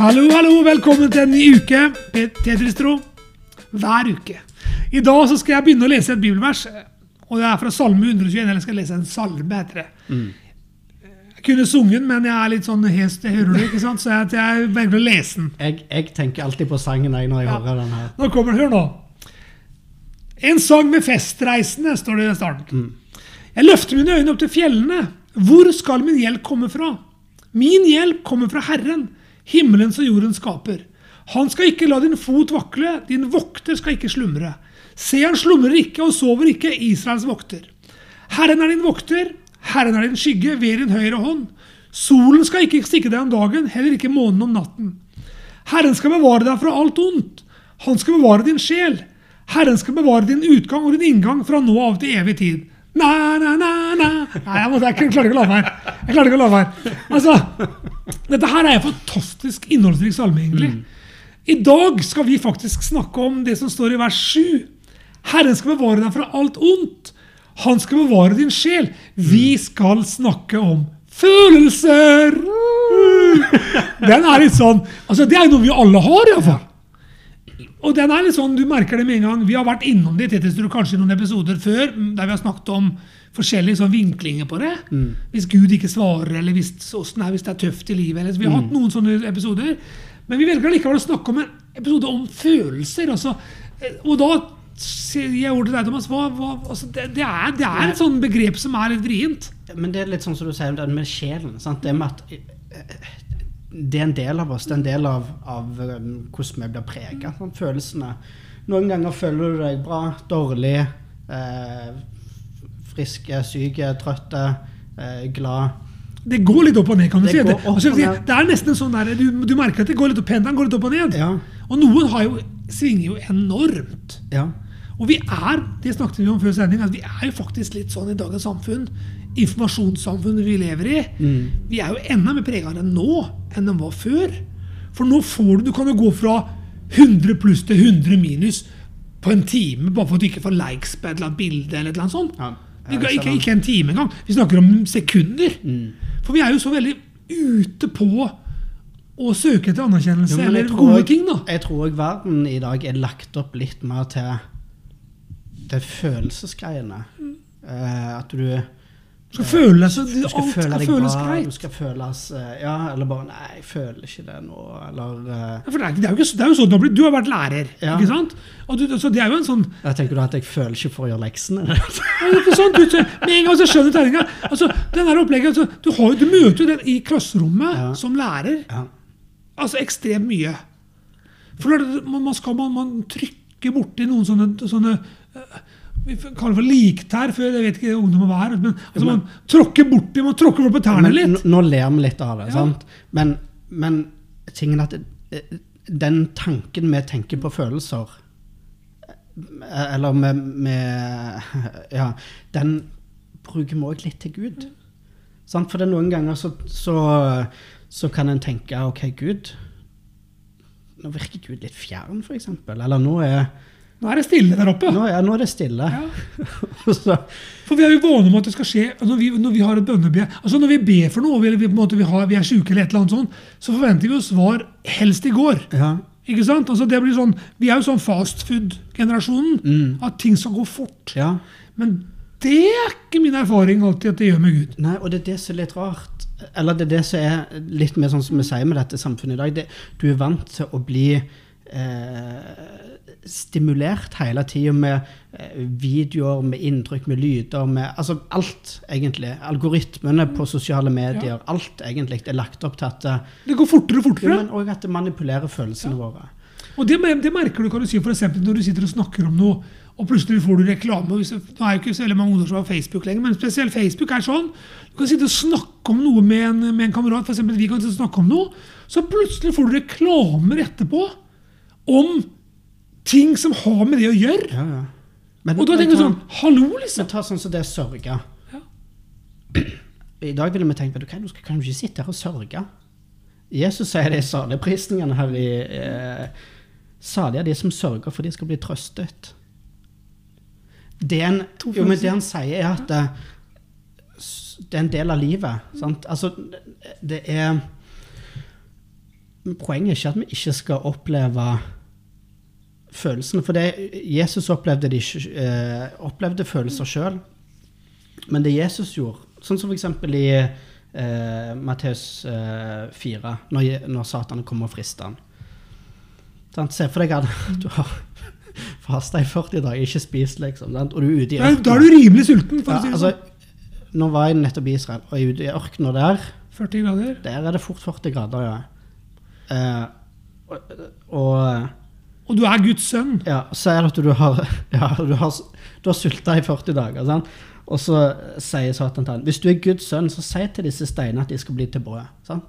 Hallo, hallo, velkommen til en ny uke med Tetristro. Hver uke. I dag så skal jeg begynne å lese et bibelvers. Og det er fra Salme 121. Eller jeg skal lese en salme, heter det. Jeg kunne sunget men jeg er litt sånn hes, det hører du, ikke sant? så jeg, jeg velger å lese den. Jeg, jeg tenker alltid på sangen jeg, når jeg Ja. hører den her. Nå kommer den, hør nå. En sang med festreisende, står det i starten. Jeg løfter mine øyne opp til fjellene. Hvor skal min hjelp komme fra? Min hjelp kommer fra Herren, himmelens og jordens skaper. Han skal ikke la din fot vakle, din vokter skal ikke slumre. Se, han slumrer ikke og sover ikke, Israels vokter. Herren er din vokter, Herren er din skygge ved din høyre hånd. Solen skal ikke stikke deg om dagen, heller ikke månen om natten. Herren skal bevare deg fra alt ondt. Han skal bevare din sjel. Herren skal bevare din utgang og din inngang fra nå av til evig tid. Na, na, na, na. Nei, jeg, måtte, jeg klarte ikke å la være. Jeg klarte ikke å la være. Altså, dette her er en fantastisk innholdsrik salme, egentlig. I dag skal vi faktisk snakke om det som står i vers 7. Herren skal bevare deg fra alt ondt. Han skal bevare din sjel. Vi skal snakke om følelser. Den er litt sånn altså Det er noe vi alle har, iallfall. Og den er litt sånn, du merker det med en gang. Vi har vært innom det i kanskje i noen episoder før, der vi har snakket om forskjellige sånn vinklinger på det. Hvis Gud ikke svarer, eller hvis, er, hvis det er tøft i livet. Eller, så vi har hatt noen sånne episoder. Men vi velger likevel å snakke om en episode om følelser. Altså, eh, og da sier jeg ordet til deg, Thomas. Hva, hva, altså, det, det, er, det er et sånn begrep som er litt vrient. Men det er litt sånn som du sier det med sjelen. Sant? Det med at eh, det er en del av oss. Det er en del av, av um, hvordan vi blir prega. Følelsene. Noen ganger føler du deg bra, dårlig, eh, friske, syke, trøtte, eh, glad. Det går litt opp og ned, kan du Det si. Det, altså, det er nesten sånn der, du, du merker at det går litt opp, pendelen går litt opp og ned. Ja. Og noen har jo, svinger jo enormt. ja. Og vi er det snakket vi om før sending, at vi er jo faktisk litt sånn i dagens samfunn. Informasjonssamfunnet vi lever i. Vi er jo enda mer prega av det nå enn den var før. For nå får du Du kan jo gå fra 100 pluss til 100 minus på en time bare for at du ikke får likes på et eller annet bilde. eller et eller annet sånt. Ja, ikke, ikke en time engang. Vi snakker om sekunder. For vi er jo så veldig ute på å søke etter anerkjennelse Jo, eller gode ting. da. Jeg tror òg verden i dag er lagt opp litt mer til det følelsesgreiene. Eh, at du Du skal føle så du skal Alt føle skal føles bra, greit. du skal føles eh, Ja, eller bare Nei, jeg føler ikke det nå, eller eh, Ja, for det, er, det, jo ikke, det er jo sånn, du har du vært lærer, Ja. ikke sant? Du, så det er jo en sånn Jeg tenker du at jeg føler ikke for å gjøre leksene? det er ikke sånn, du, Med en gang så skjønner du tegninga. Altså, den der opplegget, altså, du, har, du møter jo den i klasserommet Ja. som lærer. Altså ekstremt mye. For man, skal man, man trykke borti noen sånne, sånne eh, vi kaller det for liktær før, jeg vet ikke ungdom hva er. Men altså, man tråkker borti, man tråkker bort på tærne litt. nå ler vi litt av det, Ja. sant? Men, men tingen at eh, den tanken vi tenker på følelser eh, Eller med, med Ja, den bruker vi òg litt til Gud. Sant? For det noen ganger så, så, så kan en tenke OK, Gud Nå virker Gud litt fjern, f.eks. Eller nå er, Nå er det stille der oppe. nå er, nå er det stille. Ja. For vi er jo vane med at det skal skje når vi, når vi har et bønnebe. Altså når vi ber for noe, eller vi, måte, vi, har, vi er syke, eller et eller annet sånt, så forventer vi oss svar helst i går. ja. Ikke sant? Altså det blir sånn, Vi er jo sånn fast food-generasjonen. At ting skal gå fort. ja. Men det er ikke min erfaring alltid at det gjør med Gud. Nei, og det er det som er litt rart. Eller det er det som er litt mer sånn som vi sier med dette samfunnet i dag. Det, du er vant til å bli eh, stimulert hele tida med eh, videoer, med inntrykk, med lyder, med altså alt, egentlig. Algoritmene på sosiale medier. Alt egentlig er lagt opp til at eh, Det går fortere og fortere. fortere. men òg at det manipulerer følelsene våre. Og det, det merker du kan du si for når du sitter og snakker om noe, og plutselig får du reklame. Hvis, nå er jo ikke så veldig mange ungdommer som har Facebook lenger, men spesielt Facebook er sånn. Du kan sitte og snakke om noe med en, med en kamerat, eksempel, vi kan snakke om noe, så plutselig får du reklamer etterpå om ting som har med det å gjøre. Ja, ja. Men, Og da tenker du sånn Hallo, liksom. Men ta sånn som det sørge. Ja. I dag ville vi tenkt du skal, kan du ikke sitte her og sørge. Jesus sier det i saligprisningene her i eh, Salige er de som sørger, for de skal bli trøstet. Det, en, jo, men det han sier, er at det, det er en del av livet. Sant? Altså, det er poenget er ikke at vi ikke skal oppleve følelsene. For det, Jesus opplevde, de, eh, opplevde følelser sjøl. Men det Jesus gjorde, sånn som f.eks. i eh, Matteus eh, 4, når, når Satan kommer og frister han. Sant? Se for deg at du har fasta i 40 dager, ikke spist, liksom. Sant? Og du er ute i Da, da er du rimelig sulten, for Ja, å si det altså, sånn. nå var jeg nettopp i Israel, og jeg er ute i ørkenen der. 40 grader. Der er det fort 40 grader, ja. Eh, og, og Og du er Guds sønn. ja, er det at du har, ja, du har, du har sulta i 40 dager. Sant? Og så sier Satan til ham hvis du er Guds sønn, så si til disse steinene at de skal bli til brød. Sant?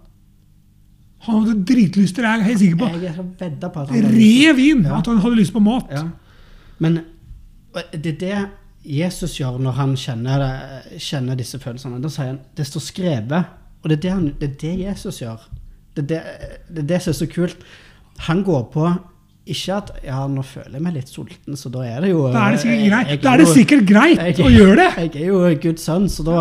Han hadde dritlyst til det, jeg er helt sikker på. Jeg er så vedda på at han Rev inn Ja. at han hadde lyst på mat. Ja. Men det er det Jesus gjør når han kjenner, kjenner disse følelsene. Da sier han det står skrevet. Og det er det, han, det, er det Jesus gjør. Det er det, det er det som er så kult. Han går på ikke at ja, nå føler jeg meg litt sulten, så da er det jo Da er det sikkert greit, jeg da er er det sikkert greit jeg- å gjøre det. Jeg er jo Guds sønn, så da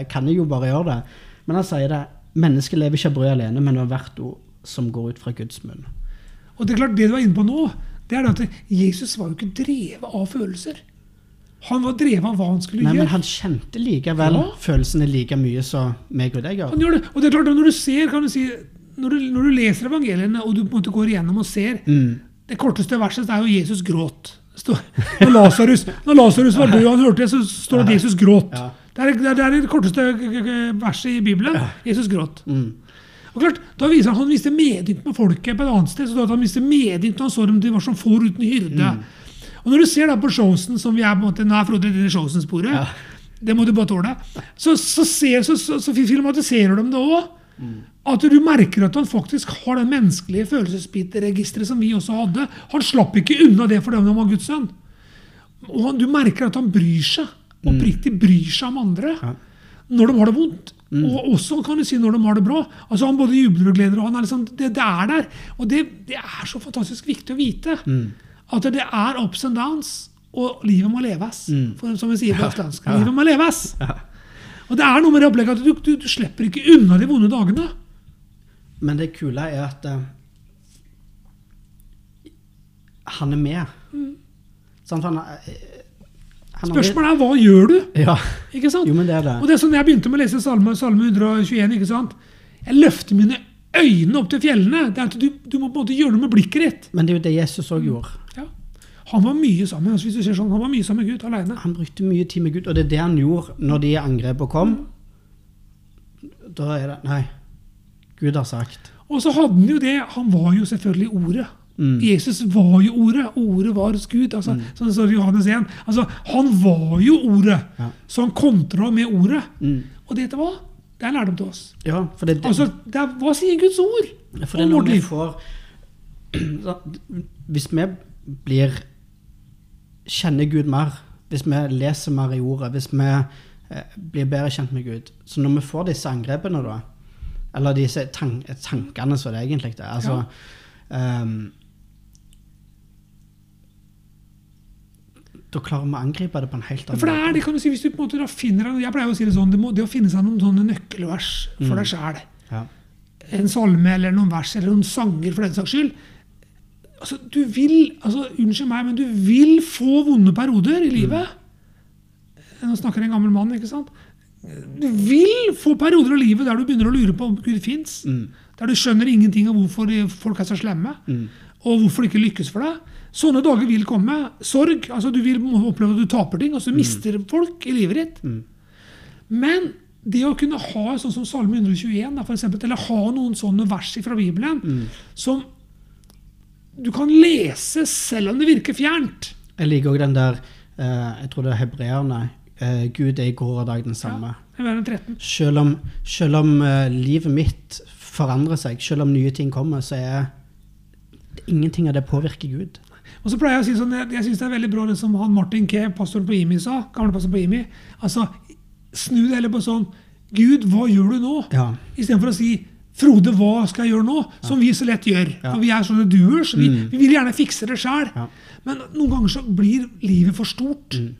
eh, kan jeg jo bare gjøre det. Men han sier det. Mennesket lever ikke av brød alene, men av hvert ord som går ut fra Guds munn. Og det er klart, det du var inne på nå, det er at Jesus var jo ikke drevet av følelser. Han var drevet av hva han skulle Nei, men han kjente likevel Ja. følelsene like mye som meg og deg gjør. Han gjør det. Og det er klart, når du ser, kan du si, når du, når du leser evangeliene, og du på en måte går igjennom og ser, Mm. Det korteste verset er jo Jesus gråt. Står- Når Lasarus, Lazarus var død og han hørte det, så står det at Jesus gråt. Det, er, det er- det korteste g- g- verset i Bibelen. Jesus gråt. Mm. Og klart, da viser Han han viste medynk med folket på et annet sted. så da Han viste medynk når han så dem de var som får uten hyrde. Mm. Og når du ser da på showsen, som vi er på en måte, nå er Frode i showsen-sporet, det må du bare tåle, så, så, ser, så, så, så filmatiserer de det òg. Mm. At du merker at han faktisk har det menneskelige følelsesbitregisteret som vi også hadde. Han slapp ikke unna det fordi han var Guds sønn. Og han, du merker at han bryr seg. Oppriktig bryr seg om andre når de har det vondt. Og også kan du si når de har det bra. Altså Han både jubler og gleder. og han er liksom, det, det er der. Og det, det er så fantastisk viktig å vite. At det er ups and downs, og livet må leves. For, som vi sier på østlandsk. Livet må leves. Og det er noe med det opplegget at du, du, du slipper ikke unna de vonde dagene. Men det kule er at uh, han er med. Sant? Han, er- eh, han Spørsmålet er hva gjør du? Ja. Ikke sant? Jo, men det er det. Og det er sånn jeg begynte med å lese salme, salme 121. ikke sant? Jeg løfter mine øyne opp til fjellene. Det er at du, du må på en måte gjøre noe med blikket ditt. Men det er jo det Jesus òg gjorde. Ja. Han var mye sammen altså hvis du ser sånn, han var mye sammen med Gud alene. Han brukte mye tid med Gud, og det er det han gjorde når de angrepene kom. Da er det Nei, Gud har sagt. Og så hadde han jo det Han var jo selvfølgelig Ordet. Mm. Jesus var jo Ordet, Ordet var hos Gud. Altså, Sånn Som det i Johannes 1. Altså, han var jo Ordet, Ja. så han kontra med Ordet. Mm. Og det hva? Det er lærdom til oss. Ja, for det, det, Altså, det er, Hva sier Guds ord for det er noe vi får Hvis vi blir Kjenner Gud mer, hvis vi leser mer i ordet, hvis vi eh, blir bedre kjent med Gud Så når vi får disse angrepene, da, eller disse tank tankene som det egentlig er altså, ehm, Da klarer vi å angripe det på en helt Ja, annen For det er det, kan du si, hvis du på en måte da finner Jeg pleier å si det sånn, det, må, det å finne seg noen sånne nøkkelvers for Mm. deg sjæl. Ja. En salme eller noen vers eller noen sanger for den saks skyld. Altså, du vil, altså, Unnskyld meg, men du vil få vonde perioder i livet. Nå snakker en gammel mann, ikke sant? Du vil få perioder av livet der du begynner å lure på om Gud fins. Mm. Der du skjønner ingenting av hvorfor folk er så slemme, og hvorfor det ikke lykkes for deg. Sånne dager vil komme. Sorg. altså Du vil oppleve at du taper ting. og så mister folk i livet ditt. Men det å kunne ha sånn som Salme 121, for eksempel, eller ha noen sånne vers fra Bibelen som du kan lese selv om det virker fjernt. Jeg liker òg den der eh, Jeg tror det er hebreerne. Eh, Gud er i går og dag den samme. Ja, verden 13. Selv om, selv om eh, livet mitt forandrer seg, selv om nye ting kommer, så er ingenting av det påvirker Gud. Og så pleier Jeg å si sånn, jeg, jeg synes det er veldig bra det som han Martin K., pastoren på IMI, sa. gamle pastoren på IMI. Altså, Snu det heller på sånn Gud, hva gjør du nå? Ja. Istedenfor å si Frode, hva skal jeg gjøre nå? Som vi så lett gjør. Ja. For vi er sånne doers. Vi, Mm. vi vil gjerne fikse det sjøl. Ja. Men noen ganger så blir livet for stort. Mm.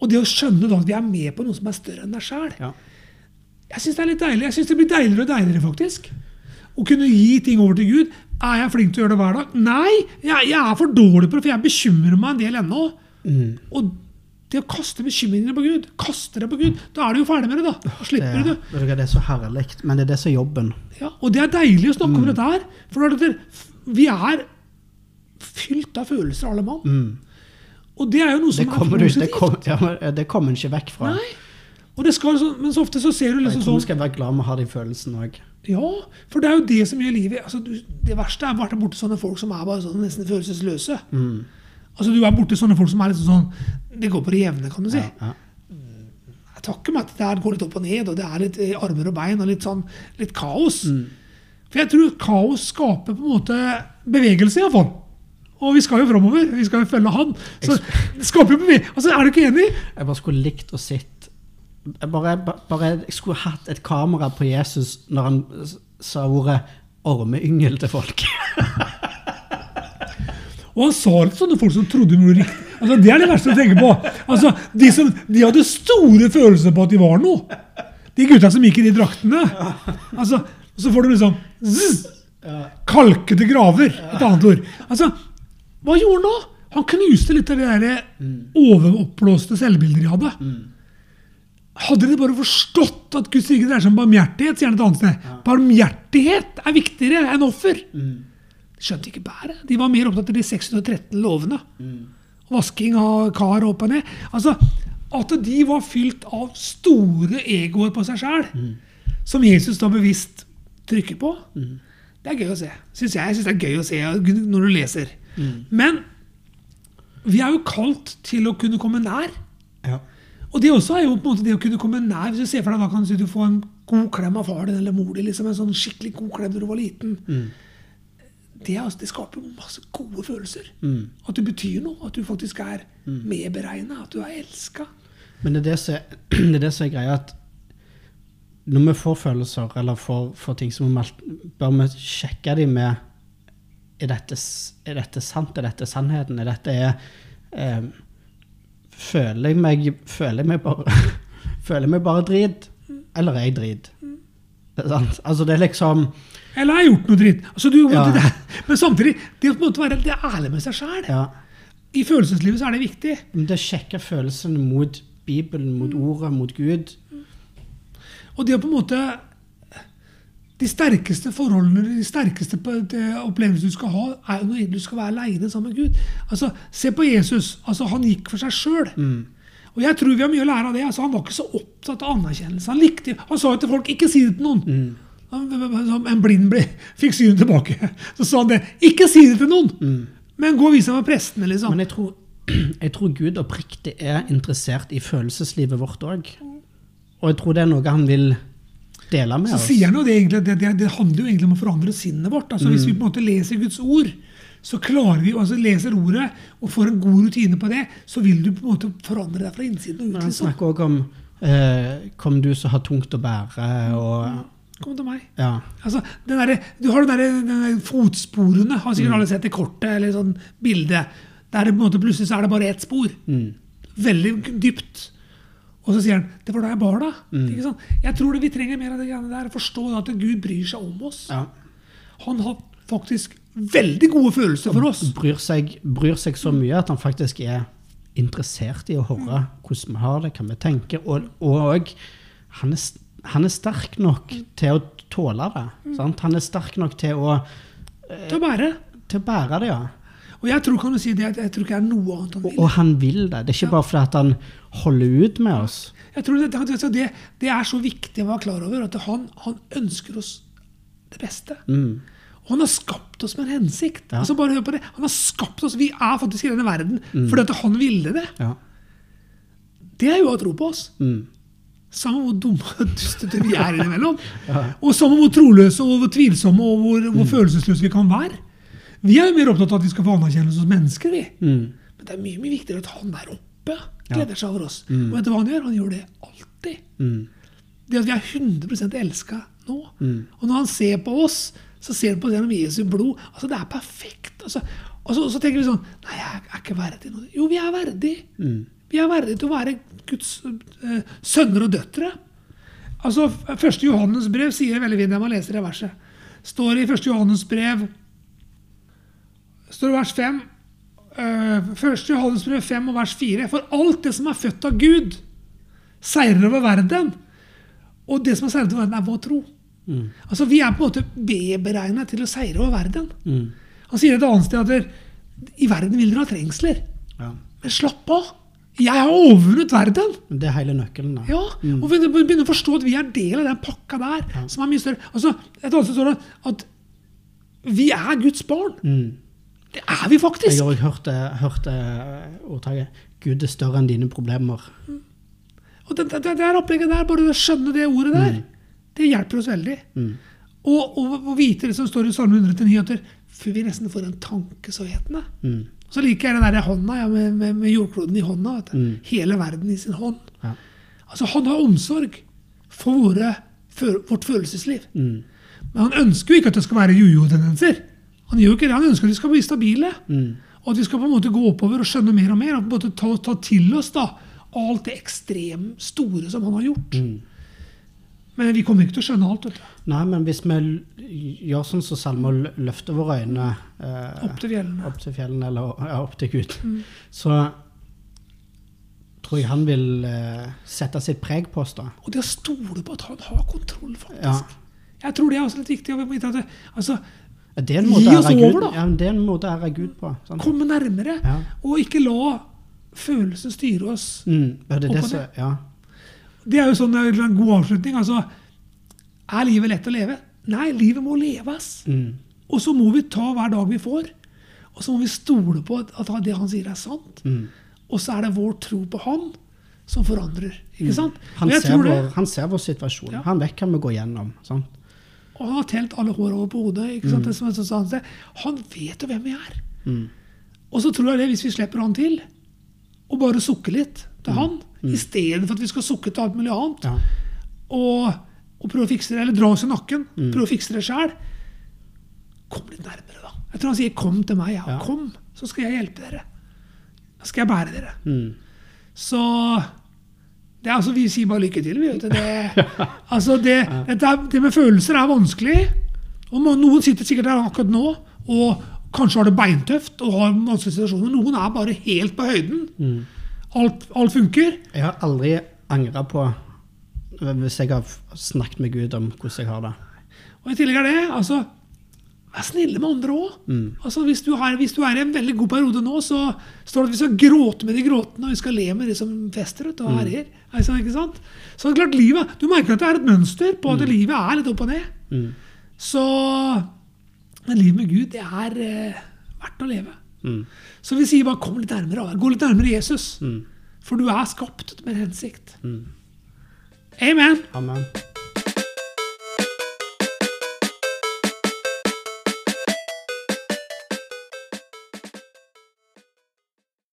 Og det å skjønne da at vi er med på noe som er større enn deg sjæl, Ja. jeg syns det er litt deilig. Jeg synes det blir deiligere og deiligere, faktisk. å kunne gi ting over til Gud. Er jeg flink til å gjøre det hver dag? Nei, jeg, jeg er for dårlig på det, for jeg bekymrer meg en del ennå. Og det å kaste bekymringene på Gud, kaste det på Gud, da er du jo ferdig med det. Da og slipper det, det. det er så herlig, men det er det som er jobben. Ja, og det er deilig å snakke Mm. om dette her. For vi er fylt av følelser, alle mann. Og det er jo noe. Som kommer, er positivt. det kom, ja, det kommer en ikke vekk fra. Nei. Og det skal, men så ofte så ser du Jeg liksom tror vi sånn skal være glad med å ha de følelsene òg. Ja, for det er jo det som gjør livet altså, du, Det verste er bare borte sånne folk som er bare sånn nesten følelsesløse. Mm. Altså Du er borte sånne folk som er liksom sånn Det går på det jevne, kan du si. Ja, ja. Jeg takker meg at det går litt opp og ned, og det er litt eh, armer og bein og litt sånn litt kaos. Mm. For jeg tror kaos skaper på en måte bevegelse, iallfall. Og vi skal jo framover. Vi skal jo følge han. Så skaper jo bevegelse. Altså, er du ikke enig? Jeg bare skulle likt å sitte jeg bare, bare, jeg skulle hatt et kamera på Jesus når han sa ordet ormeyngel til folk. Og han sa det til sånne folk som trodde noe gjorde riktig. Altså, det er det verste å tenke på. Altså, de, som, de hadde store følelser på at de var noe. De gutta som gikk i de draktene. Altså, så får du liksom zzz, Kalkete graver. Et annet ord. Altså, hva gjorde han da? Han knuste litt av det der overoppblåste selvbildet de hadde. Hadde de bare forstått at Guds rike dreier seg om barmhjertighet, sier han et annet sted. Barmhjertighet er viktigere enn offer. De skjønte ikke bæret. De var mer opptatt av de 613 lovene. Vasking av kar opp og ned. Altså, At de var fylt av store egoer på seg sjæl, som Jesus da bevisst trykker på, det er gøy å se. Syns jeg, jeg synes det er gøy å se når du leser. Men vi er jo kalt til å kunne komme nær. Ja. Og det også er jo på en måte det å kunne komme nær. Hvis du ser for deg da kan du få en god klem av far din eller mor din. Liksom, en sånn skikkelig god klem da du var liten. Det, er, altså, det skaper masse gode følelser. At du betyr noe. At du faktisk er medberegna. At du er elska. Men det er det som er, det det greia at når vi får følelser eller får, får ting, så bør vi sjekke dem med er dette, er dette sant? Er dette sannheten? Er dette er, um, føler, jeg meg, føler jeg meg bare Føler jeg meg bare drit? Eller er jeg drit? Altså, det er liksom Eller har jeg gjort noe dritt? Altså, Ja. men samtidig, det å på en måte være det ærlig med seg sjæl. Ja. I følelseslivet så er det viktig. Men Det å sjekke følelsene mot Bibelen, mot ordet, mot Gud. Og det å på en måte De sterkeste forholdene, de sterkeste opplevelsene du skal ha, er jo når du skal være aleine sammen med Gud. Altså, Se på Jesus. altså Han gikk for seg sjøl. Og jeg tror vi har mye å lære av det. altså Han var ikke så opptatt av anerkjennelse. Han likte, han sa jo til folk 'ikke si det til noen'. Han- En blind ble, fikk synet tilbake. Så sa han det. 'Ikke si det til noen', men gå og vis deg med prestene', liksom. Men jeg tror, jeg tror Gud oppriktig er interessert i følelseslivet vårt òg. Og jeg tror det er noe han vil dele med Så sier han jo det egentlig, det, det, det handler jo egentlig om å forandre sinnet vårt. Altså Hvis vi på en måte leser Guds ord, så klarer vi, altså leser ordet og får en god rutine på det, så vil du på en måte forandre deg fra innsiden og Men ut. han snakker òg om eh, 'Kom du som har tungt å bære', og Kom til meg. ja. Altså, den derre- du har den der, den der fotsporene, har sikkert alle sett det kortet, eller sånn bilde. Der det på en måte plutselig så er det bare ett spor. Veldig dypt. Og så sier han 'Det var da jeg bar deg'. Ikke sant? Jeg tror det vi trenger mer av det greiene der. Forstå at Gud bryr seg om oss. ja. Han har faktisk veldig gode følelser for oss. Bryr, seg, bryr seg så mye at han faktisk er interessert i å høre hvordan vi har det, hva vi tenker. Og, og han, er, han er sterk nok til å tåle det. Sant? Han er sterk nok til å, Til å bære. til å bære det, ja. Og jeg tror kan du si det, jeg tror ikke det er noe annet han vil. og han vil det. Det er ikke bare fordi at han holder ut med oss. Jeg tror det, det, det, det er så viktig å være klar over at han, han ønsker oss det beste. Og han har skapt oss med en hensikt. Ja. Altså bare hør på det. Han har skapt oss, Vi er faktisk i denne verden fordi at han ville det. Ja. Det er jo å tro på oss. Mm. Samme hvor dumme og dustete vi er innimellom. Og samme hvor troløse og hvor tvilsomme og hvor, hvor Mm. følelsesløse vi kan være. Vi er jo mer opptatt av at vi skal få anerkjennelse hos mennesker. vi. Mm. Men det er mye mye viktigere at han er oppe gleder seg over oss. Og vet du hva han gjør? Han gjør det alltid. Mm. Det at vi er 100% elska nå. Og når han ser på oss, så ser han på oss gjennom Jesu blod. Altså, Det er perfekt. Altså, og, så, og så tenker vi sånn Nei, jeg er ikke verdig noe. Jo, vi er verdig. Vi er verdig til å være Guds eh, sønner og døtre. Altså, Første Johannes brev sier veldig fint jeg må lese det verset. står i 1. Johannes brev står i vers 5 uh, 1. Johannes brev 5 og vers 4 For alt det som er født av Gud, seirer over verden. Og det som er seiret over verden, er vår tro. Mm. Altså Vi er på en måte beregna til å seire over verden. Mm. Han sier et annet sted at i verden vil dere ha trengsler. Ja. Men slapp av! Jeg har overvunnet verden! Det er hele nøkkelen, da. Ja, og vi begynner å forstå at vi er del av den pakka der. som er mye større. Altså, Et annet sted står det at vi er Guds barn. Mm. Det er vi faktisk! Jeg har også hørt, det- hørt ordtaket 'Gud er større enn dine problemer'. Og det, det, det opplegget der, bare å skjønne det ordet der, det hjelper oss veldig. Mm. Og, og vite det som står i Salme 139, at vi nesten får en tanke så hetende. Mm. Så liker jeg den der hånda ja, med, med, med jordkloden i hånda. Vet du. Mm. Hele verden i sin hånd. Ja. Altså, Han har omsorg for våre, vårt følelsesliv. Mm. Men han ønsker jo ikke at det skal være jojo-tendenser. Han gjør jo ikke det, han ønsker at vi skal bli stabile. Mm. Og at vi skal på en måte gå oppover og skjønne mer og mer. Og på en måte ta, ta til oss da, alt det ekstremt store som han har gjort. Mm. Men vi kommer ikke til å skjønne alt. vet du. Nei, men hvis vi gjør sånn som Salme og lø- løfter våre øyne eh, Opp til fjellene. opp til fjellene, eller ja, opp til Gud, Mm. så tror jeg han vil eh, sette sitt preg på oss da. Og det å stole på at han har kontroll, faktisk. Ja. Jeg tror det er også litt viktig. altså, Det er en måte Gi oss Gud, over, da. ja, det er en måte å ære Gud på. Sant? Komme nærmere. Ja. Og ikke la følelsen styre oss. Mm. Det det så, ja. Det er jo sånn en god avslutning. altså, Er livet lett å leve? Nei, livet må leves. Mm. Og så må vi ta hver dag vi får. Og så må vi stole på at, det han sier, er sant. Mm. Og så er det vår tro på han som forandrer. Ikke sant? Mm. Han, ser vår, han ser vår situasjon. Ja. Han vet hva vi går gjennom. Sant? Og han har telt alle hår over på hodet. ikke sant? Det som så. Han vet jo hvem vi er. Mm. Og så tror jeg det, hvis vi slipper han til, og bare sukker litt Mm. til han, i stedet for at vi skal sukke til alt mulig annet, Ja. og, og prøve å fikse det, eller dra oss i nakken, Mm. prøve å fikse det sjæl kom litt nærmere, da. Jeg tror han sier 'kom til meg', ja. Ja. Kom, så skal jeg hjelpe dere. Da skal jeg bære dere. Mm. Så det altså, Vi sier bare lykke til. Det, altså det, er, det med følelser er vanskelig. Og Noen sitter sikkert der akkurat nå og kanskje har det beintøft og har vanskelige situasjoner. Noen er bare helt på høyden. Mm. Alt, alt funker. Jeg har aldri angra på hvis jeg har snakket med Gud om hvordan jeg har det. Og i tillegg er det altså, Vær snille med andre òg. Mm. Altså, hvis, du hvis du er i en veldig god periode nå, så står det at vi skal gråte med de gråtende, og vi skal le med de som fester og herjer. Altså, ikke sant? Så det er klart, livet, Du merker at det er et mønster på at livet er litt opp og ned. Mm. Så Men livet med Gud, det er eh, verdt å leve. Mm. Så vi sier bare kom litt nærmere. Gå litt nærmere Jesus. Mm. For du er skapt med en hensikt. Mm. Amen. Amen.